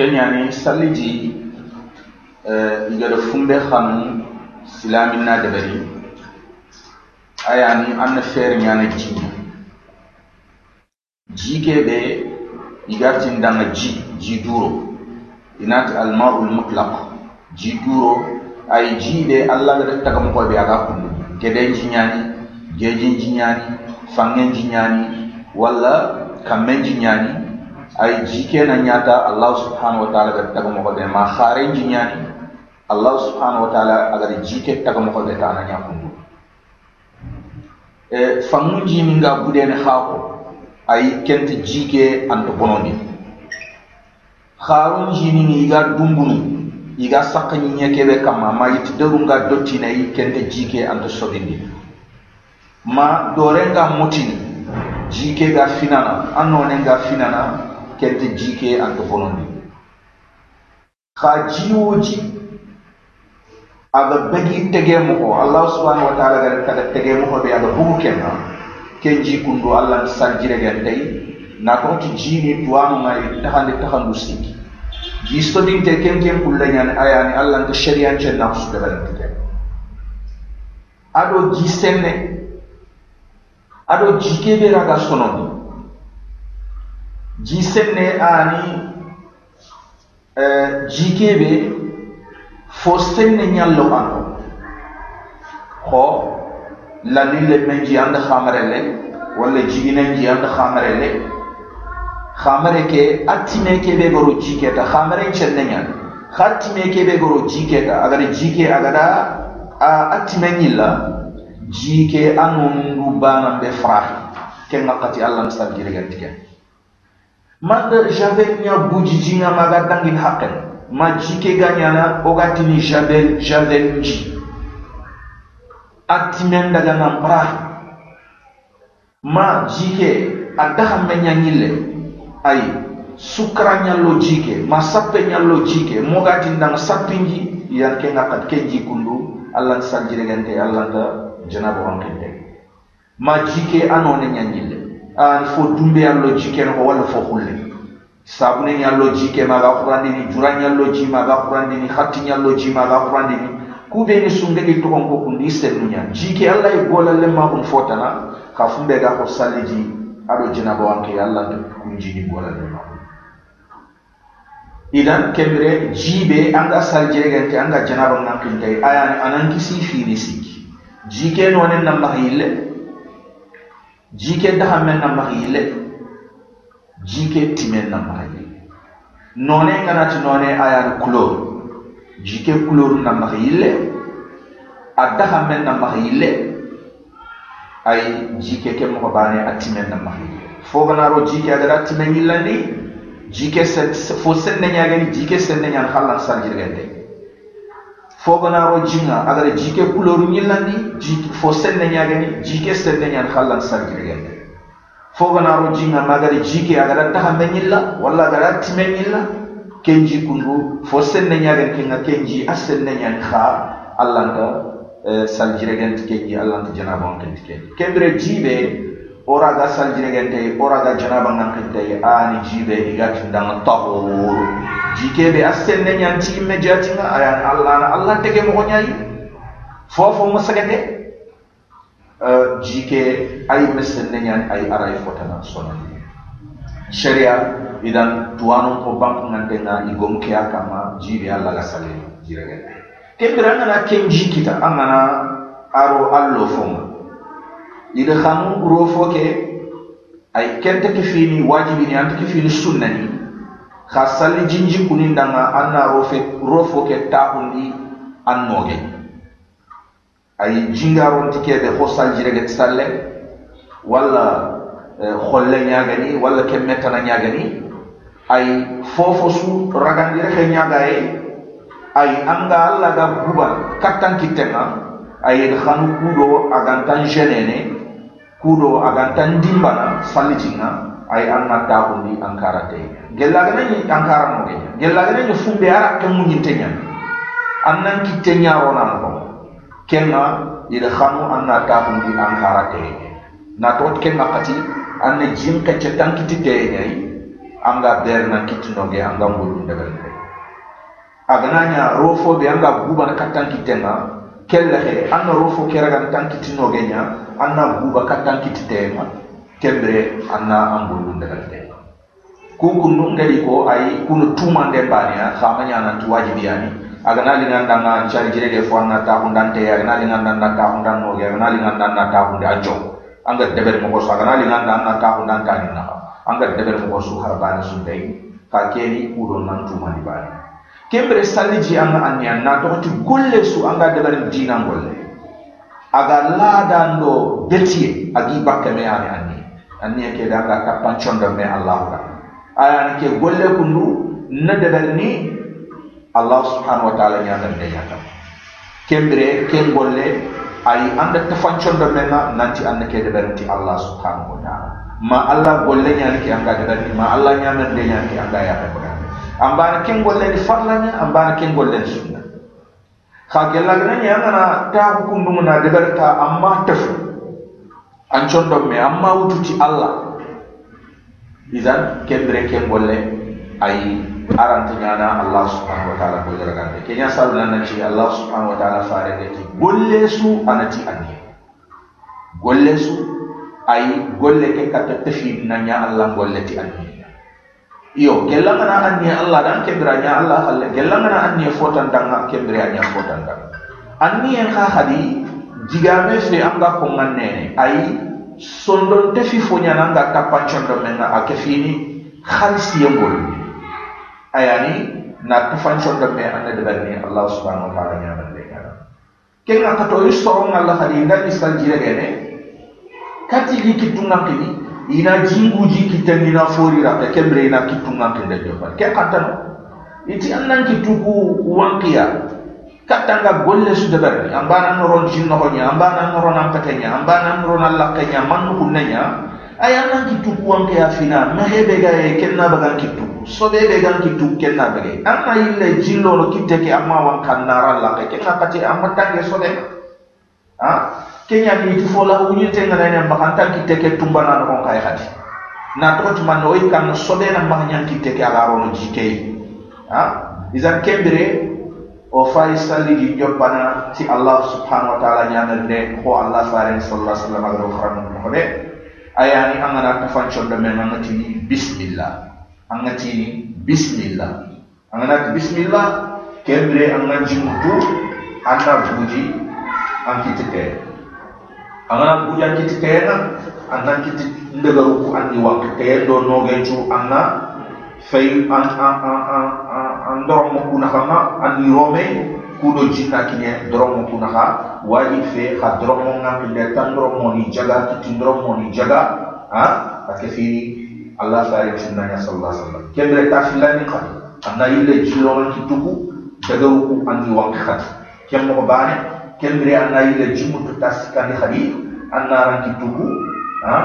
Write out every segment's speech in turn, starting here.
kenyani salliji igada fumbe xanu silamin na dabari ayani an na fer nyana ji. Ji ke be igatin danga ji ji duro. Inat almarul mutlaq ji duro. Ay ji de allah ga tagam ko be aga kundu. Geden ji nyani gejin ji nyani fangen ji nyani wala kammen ji nyani ay ji kenan ñata allah subhanahu wa taala gati tagamoxo de ma xare njiñani allah subhanahu wa taala agati ji ke tagamoxo de tana ñakundu e eh, fangu jiminga budene xaako ay kente ji ke anto bonondi xaaru njimini iga dumbunu iga sakkañiñe keɓe kamma ma yitti derunga dottinayi kente ji ke anto sobindi ma dorenga motini ji ga finana annone ga finana kette jiike an to fonondi ha jiwoji aga begi tege moho allah subhanahu wa taala gara kada tege moho ɓe aga bugu kenga ken jikundu allah sarjiregen tayi na konti jini tuwamuga tahande te sikki jistodinte ken ken kullañani ayani allah nte shariance nafsudeɓalentite aɗo ji senne. Aɗo jikeɓe raga sonondi Jisenne ani jikebe fosenne nyallo an ho la lille men ji and khamarele wala jigine ji and khamarele khamare ke atime ke be goro jiketa khamare chenne nyal khatime ke be goro jiketa agar jike agada a atime nyilla jike anu ngubana be frahi ken ngakati allah msabgire gantike manda javel nya buji jinga maga dangin hakken ma jike ganyana ogatini javel javel nji atimen daga nan pra ma jike adaha menya nyille ay sukra nyallo jike ma sappe nyallo jike mogati ndang sappinji yan ke ngakat ke jikundu allah sanjire gante allah ta janabo ma jike anone nyanyille an fo dumbe yallo jikeno ko walla fo hulle sabune ñallo jike maga xurandini jura ñallo ji maga xurandini xatti ñallo ji maga xurandini kuɓeni sungedi togonko kundi sennuña jike allah ye golale maxum fotana xa fumbega xo salliji aɗo jinabawanke allah kun jini golale maxum idan kembre jibe anga saljeregente anga janaba ngankintay ayani anan kisi fini sikki jike nonen na maxille jike dahamen na magile jike timen na magile none kanati none ayar kulo jike kulo na magile a dahamen na magile ay jike ke moko bane a timen na magile foganaro jike agara timen yillandi jike set fo senne nyagani jike senne nyan khallan sarjirgende foganaro jinga agara jike kuloru ñillandi jike fo senne ñagani jike senne ñan hallan sargirgende foganaro jinga magara jike agara tahame ñilla walla agara time ñilla kenji kundu fo senne ñagan kenga kenji a senne ñan ha allanta uh, saljiregente kenji allanta janabon kenti kenji kembere jibe ora ga oraga ora ga janaba ngan kentay ani jibe igatindanga tahuru jikebe a senne ñanti immédiatinga ayani allah na allah tege mogo ñayi fofo mo sagete jike ay me senne ñani ay aray fotana sonani sharia idan tuwanu ko banku ngante na igom ke akama jibi alla la sale jirage kembira ngana kenji kita angana aro allo fonga. Ida khanu ro foke ay kente ke fini wajibi ni ante ke fini sunna xa salli jinji kunindanga an na rofo ke taxundi an nooge. Ay jingaronti keɓe ho saljirege salle walla e, xolle ñagani walla ke mettana ñagani ay fofo su ragandire xe ñagaye ay anga allah ga buban kattan kittenga ayen xanu kuɗo agantan genene kuɗo agantan dimbana sallitinga ay an na taxu ndi ankara te gellagana ñi ankara no ge gellagana ñi fumbe ara ke mu ñinte ñan an nan kitte ñarona no kenga ida xanu an na taxu ndi ankara te na toot kenga xati an na jin kecce tan kiti te ñayi anga ber nan kitti no ge anga mbulum degal ne agana ña rofo be anga gubana kattan kittenga kelle xe an na rofo keragan tan kitti no ge ña an na guba kattan kitti te ma keɓre anna an gollunde gal tenga kunkun nu ngadi ko ay kunu tumande baneya xama ñananti wajibiyani agana lingandanga carijirege fo anna taxundanteye agana lingandanga taxundannoge agana lingandanga taxunde a jong anga deber mogo su agana linganda anna taxundankani naxa anga deber mogo su har su dey ka keni kuɗo nan tumandi bane kembere salliji anga anni anna toxoti golle su anga deber dinan aga ladan ɗo betiye agi bakke me ani anni ke danga kapan chondo me allah ra ayani ke golle kundu na ni allah subhanahu wa ta'ala ñagan de ñata kembire ken golle ay anda tafancondo menga nanti anda ke deberni allah subhanahu wa ta'ala. Ma allah golle ñani ke anga deberni ma allah ñamen de ñani ke anga yaxe bagande ambana ken golle ni farlanya ambana ken golle ni sunna xa gellagana ñangana taxu kundumuna deberta amma tefu an condo me amma wututi allah. Izan kembere ken golle ay aranta allah subhanahu wa ta'ala golle ragande kenya salna nanti allah subhanahu wa ta'ala fare ti golle su anati anni golle su ay golle ke kata tafi nanya allah golle ti anni iyo gellangana anni allah dan kembere nya allah halle gellangana anni fotan danga kembere nya fotan danga anni en kha hadi jigame fe anga ko nganne ay sondon te fi fo nyana nga kapanchon do menga ake fini khalisi yembol ayani na kapanchon do me anda de barni allah subhanahu wa ta'ala nyama de kana kenga kato istorong allah hadi nda isal jire gene kati li kitunga kini ina jingu ji kitengi na fori ra kembre ina kitunga kende jofa ke katano iti annan kituku wankiya katanga golle su debarni ambana noron jinno honya ambana noron ampatenya ambana noron allah kenya mannu kunnenya ayana kitu kuwan ke afina mahebe ga e kenna bagan kitu so be gan kitu kenna bage anna ille jillo no kitte ke amma wan kannara allah ke kenna pati amma tange so de ha? Kenya ni tu fola unyi tenga na nyamba kanta kitte ke tumbana no kay hadi na to to man no kan so de na mahnya kitte ke agaro no jike. Ha? Izan kembere o fay salli di jobbana ti allah subhanahu wa ta'ala ñamerde ko allah faren sallallahu alaihi wasallam agaro kharam ko de ayani angana tafancondo men angati bismillah. Angati bismillah. Angana bismillah. Kebre angan jimutu anda buji ankitike angana buji ankitike na anna kiti ndagaru ku andi wakte do nogencu anna fay an an an an an dorom mo kuna kama an ni rome kudo jinna kinye dorom mo kuna ha waji fe ha dorom mo ngam pinde tan dorom mo ni jaga kitin dorom mo ni jaga. Ha? Ake fi Allah fare sunna nya sallallahu alaihi wasallam. Kemre ta filani qad anna yille jilon kituku daga ku an ni wank khat kem mo bane kemre anna yille jimutu tasikani khadi. Anna ran kituku ha?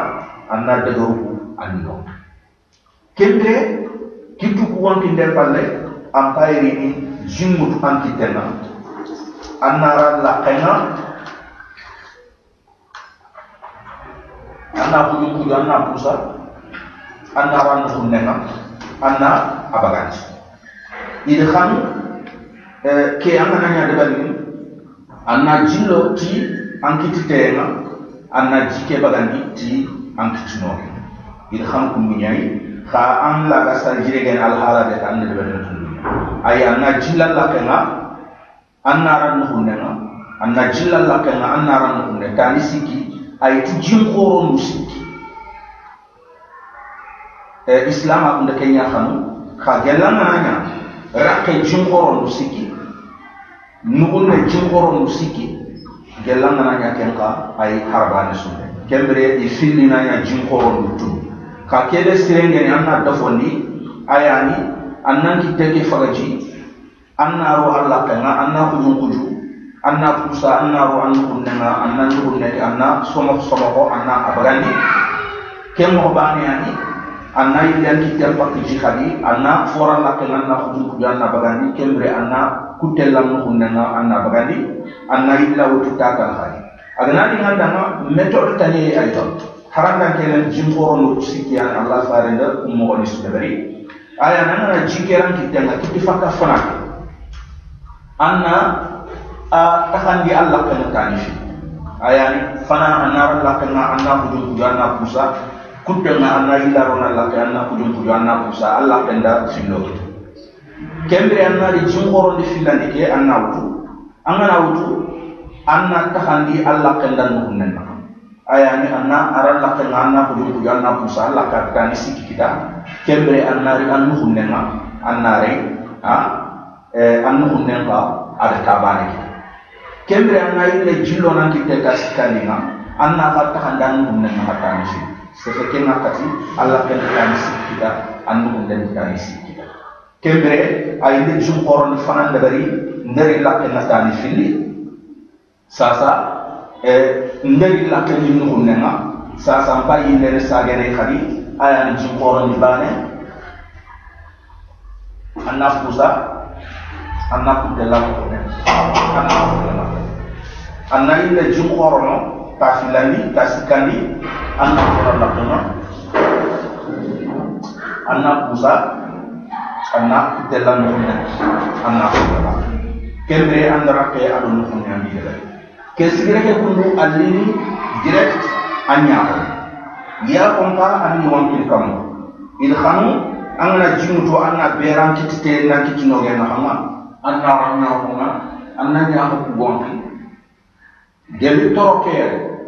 Anna daga ku an ni wank kemre kitu kuwanki nder palle an payrini jimmutu an kittenga an nara lakkenga an na kujum kuju an na pusa an nara nuhunnenga an na abaganti idi xam ke an gana nya debalini an na jillo ti an kititenga an na jike bagandi ti an kitinoke idi xam kumbu ñayi ka an la ka sal jire gen al hala de kan de ben tundu ay anna jillal la kenga anna ran no hunna anna jillal la kenga anna ran no hunna tani siki ay tu jim khoro no siki. E islam ak nda kenya xanu ka gelan na nya rakke jim khoro no siki. Nugun ne jim khoro no siki gelan na nya kenka ay harbane sunne kembre i filli na nya jim khoro tundu ka kebe sirengeni anna dafondi ayani annan kitte ke faraji anna ro alla kanga anna kujun kuju anna pusa anna ro anna kunnenga anna kunneti anna somo somo ko anna abagandi. Kem mo bani ani anna yidan kitte pakki jihadi anna fora la kanga anna kujun kuju anna bagandi kembre anna kutellam kunnenga anna bagandi anna illa wutu takal khadi agana di ngandanga metode tani ay ton haranga kelen jimboro no sikiya Allah farenda mo ni sudabari aya nana jikeran kitanga kiti fakka fana? Anna a takandi Allah kan tani fi aya ni fana anna Allah kan anna kudu kudu anna kusa kutanga anna ilaro na Allah kan anna kudu kudu anna kusa Allah kan da fillo kembre anna di jimporo ni filani ke anna wutu angana wutu anna takandi Allah kan dan nuhunnen ayani anna aralla ke anna ko dum anna musa alla ka kan sikki kita kembre anna ri annu hunnenga anna re ha e annu hunnenga ada tabane kita kembre anna ile jillo nan kitte ka sikkaninga anna ka ta handan hunnenga hatani si sefe kenga kati alla kan kan sikki kita annu hunnen kan sikki kita kembre ayinde jum qoron fanan dari ndari lakke natani filli sasa Eh, ndegi la ke ni no nenga sa sa pa yi ne sa ge ne khadi aya ni ci ko ni bane. Anna fusa anna ku de la ko ne. Anna yi ne ci ko no ta filani ta sikandi anna ko la ko no anna fusa anna de la no anna de la kembe andara ke adu no ne ami de ke sigire ke kundu alini direct anyako ya kompa ani wankil kam il angna jimu to anna na kitino ge na hama anna ranna ko na anna nya ko gonki gel toroke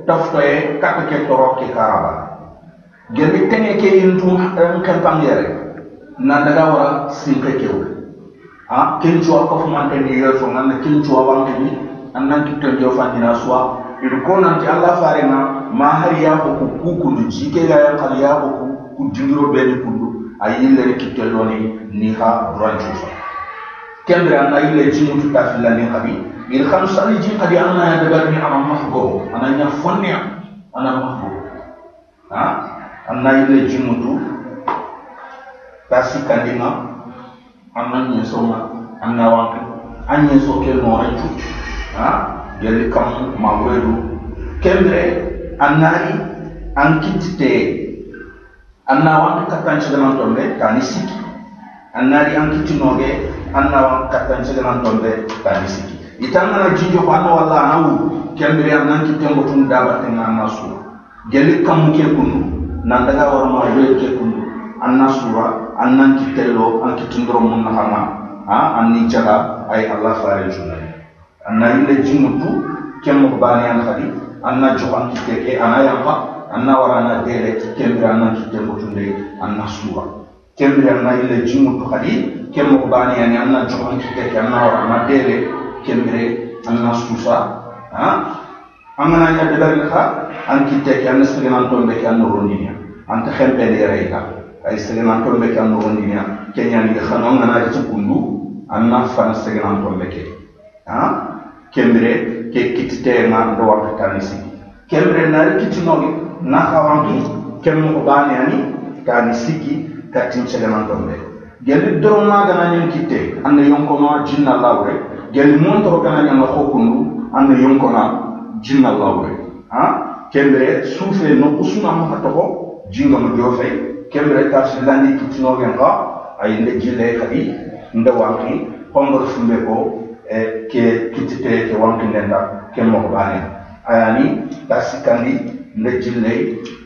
tafto e kapake toroke karaba gel tenge ke intu en kan pangere na daga wara sinke kew ha kincho ko fumante ni yel fo nan kincho wanki ni annan tuttar jo fandira suwa ir konan ti alla farenga ma har ya ko ku ku kundu jike ga ya kal ya ko ku dingiro be ni kundu ayi le kitel loni ni ha branchu fa kembra an ayi le jimu tutta filla ni habi il khamsa li jin qadi anna ya dabar ni ama mahgo ana nya fonni ana mahgo ha? Anna ayi le jimu tu tasi kandima anna nya soma anna wa anna so ke no ranchu yalli kam ma weru kembre annani an kittite anna wan kattan ceganan tombe tani siki annari an kittinoge anna wan kattan ceganan tombe tani siki itangana jinjo ko anna walla anawu kembre annan kittengo tun dabatenga anna sura gelli kam ke kunu nan daga warma ke anna an kittindoro mun nahama ha? Anni jaga ay allah fare junai أنا يلا جمود كم بان ينخدي أن جوان كتير أنا يلا أن ورانا دير كم بان كتير موجود أنا سوا. كم أنا يلا جمود خدي. كم بان يعني أنا أن جوان كتير أن ورانا دير كم بان سوا. ها؟ أما أنا يا دبر لك أنا كتير أنا سجن أنا تون أنا أن أنا أن تخل بديريها أي سجن أنا تون بك أن رونيني كني أنا خنون أنا جت كندو أن فان سجن تون بك ها؟ kembre ke kittitema ɗo wakkata tanisi kembre nari kittinoge nahawanki kemmo ko ɓaani ani tanisiki kattin seleman ɗon ɓe geli doron maganañen kitte anna yonkona jinna lawre geli montoro ganañen no hokkundu anna yonkona jinna lawre kembre suufe no usuna maha toho jingamu jofe kembre tasilandi kittinogen ka ay nde jille kadi nde wanki hongor fumbe ko e ke kitite ke wankindenda ke moko bane ayani ta sikandi nde jille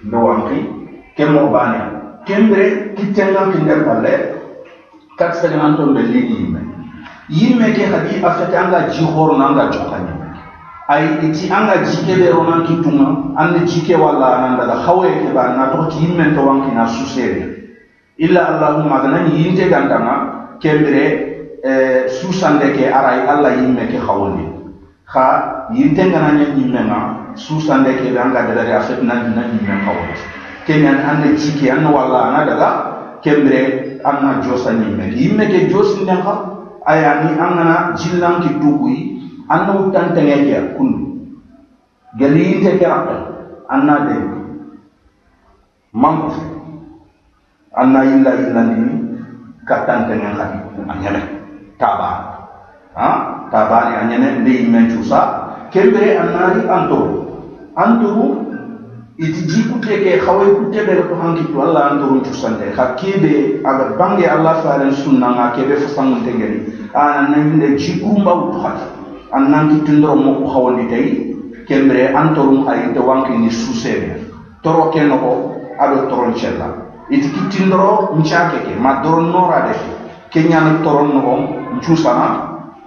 nde wanki ke moko bane kembre kittenga kinder palle kat seganan to be ligi yime yimme ke hadi afete anga ji horo nanga jokani ay iti anga jike be ronan kitunga ande jike wala nan daga hawe ke ba na to yimme to wanki na susere illa allahumma ganani yinte gantanga kembre Eh, susande ke aray alla yimme ke khawoni kha yinte ngana nya yimme nga susande ke ya fet nan nan yimme khawoni kenyan anne chiki an wala ana daga kembre anna josa yimme yimme ke josi nden kha ayani angana jillan ki dugui anna utan tenge ke kundu. Gali yinte ke rakka anna de. Mampu anna illa illa ni katan tenge khadi taba ha? Taba ni anyane ndi men chusa kembre anari anturu anturu iti jikutte ke xaway kutte ɓe ko hankitu allah an doron cusante xa keɓe aga bange allah faren sunnanga keɓe fo sanguntengeri ana nande jikurumba wutu xati an nankitindoro mokku xawondi tay kembre an torum xayinte wankini suseɓe toro ke noxo aɗo toron cella iti kittindoro ncake ke ma doron norade ke ke ñana toron noxon ncusana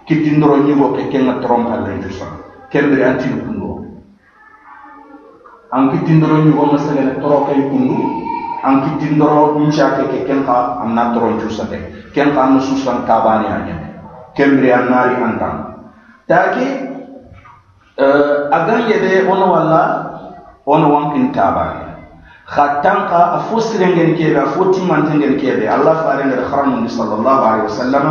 kittindoro ñigo ke kenga toron palle ncusana kembre antini kundo an kittindoro ñugo masagene toro kay kundu. An kittindoro ncake ke ken ka an na toron cusate ken ka an susan kabani a ñene kembre an nari antan taki uh, agan yede ono walla ono wankin tabani xa tanka a fo sirengen kebe a fo timmantengen kebe. Allah farengede haramundi sallallahu alaihi wasallam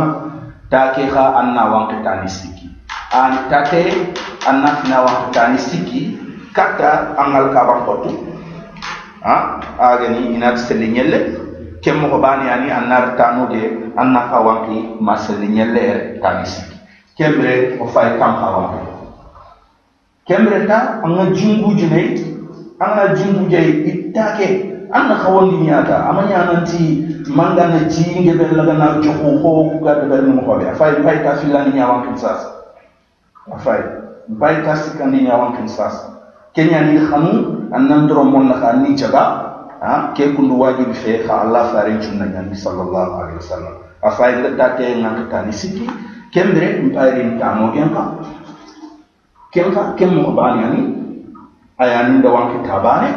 take xa an na wankitani sikki an take an na fina wankitani sikki katta angal kaban kotu ha? Agani ina selli bani ani annar tanu de anna ka wanki ma selli nyelle tanisi kembre o kam ta jingu an na jingu jai ittake an na kawon nyata amanya nan ti manga na ci nge be laga na jogo ko ga da bari mu hobe afai bai ta filan ni yawan kin sas afai bai ta sikan ni yawan kin sas kenya ni khanu an nan doro mon na ni jaga ha ke kundu wajibi fe kha allah farin tunna nabi sallallahu alaihi wasallam afai da ta ke nan ta ni siki kembre mpairin tamo yanka kemka kemmo bani ani ayaanunda waan kitaabaane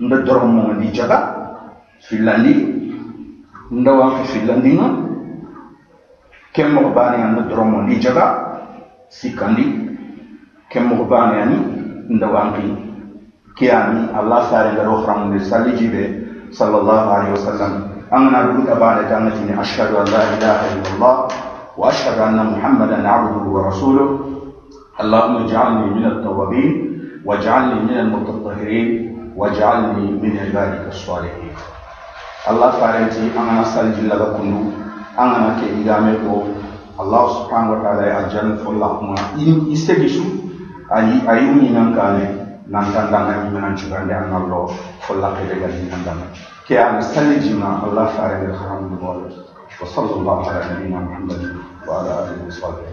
nda doromongandi jaga filandi nda waan ki filandinga ken mogo baaneya nda doromondi jaga sikkandi ken bani ani nda waan ki kiyani allah sare da sarengaro haramundi salli jibe sallallahu alaihi wasallam angana duguta baane ta angatini ashhadu an la ilaha illa allah واشهد ان محمدا عبده ورسوله اللهم اجعلني من التوابين واجعلني من المتطهرين واجعلني من عبادك الصالحين. الله فارنتي أنا نسأل جل بكم أنا نكي ادامكو الله سبحانه وتعالى يجعل فلاحما إن يستجيشو أي اي من كان نان كان دان من ان شكر دان الله فلاح يدغني نان دان كي أنا نسأل جما الله فارنتي الحمد لله وصلى الله على نبينا محمد وعلى آله وصحبه.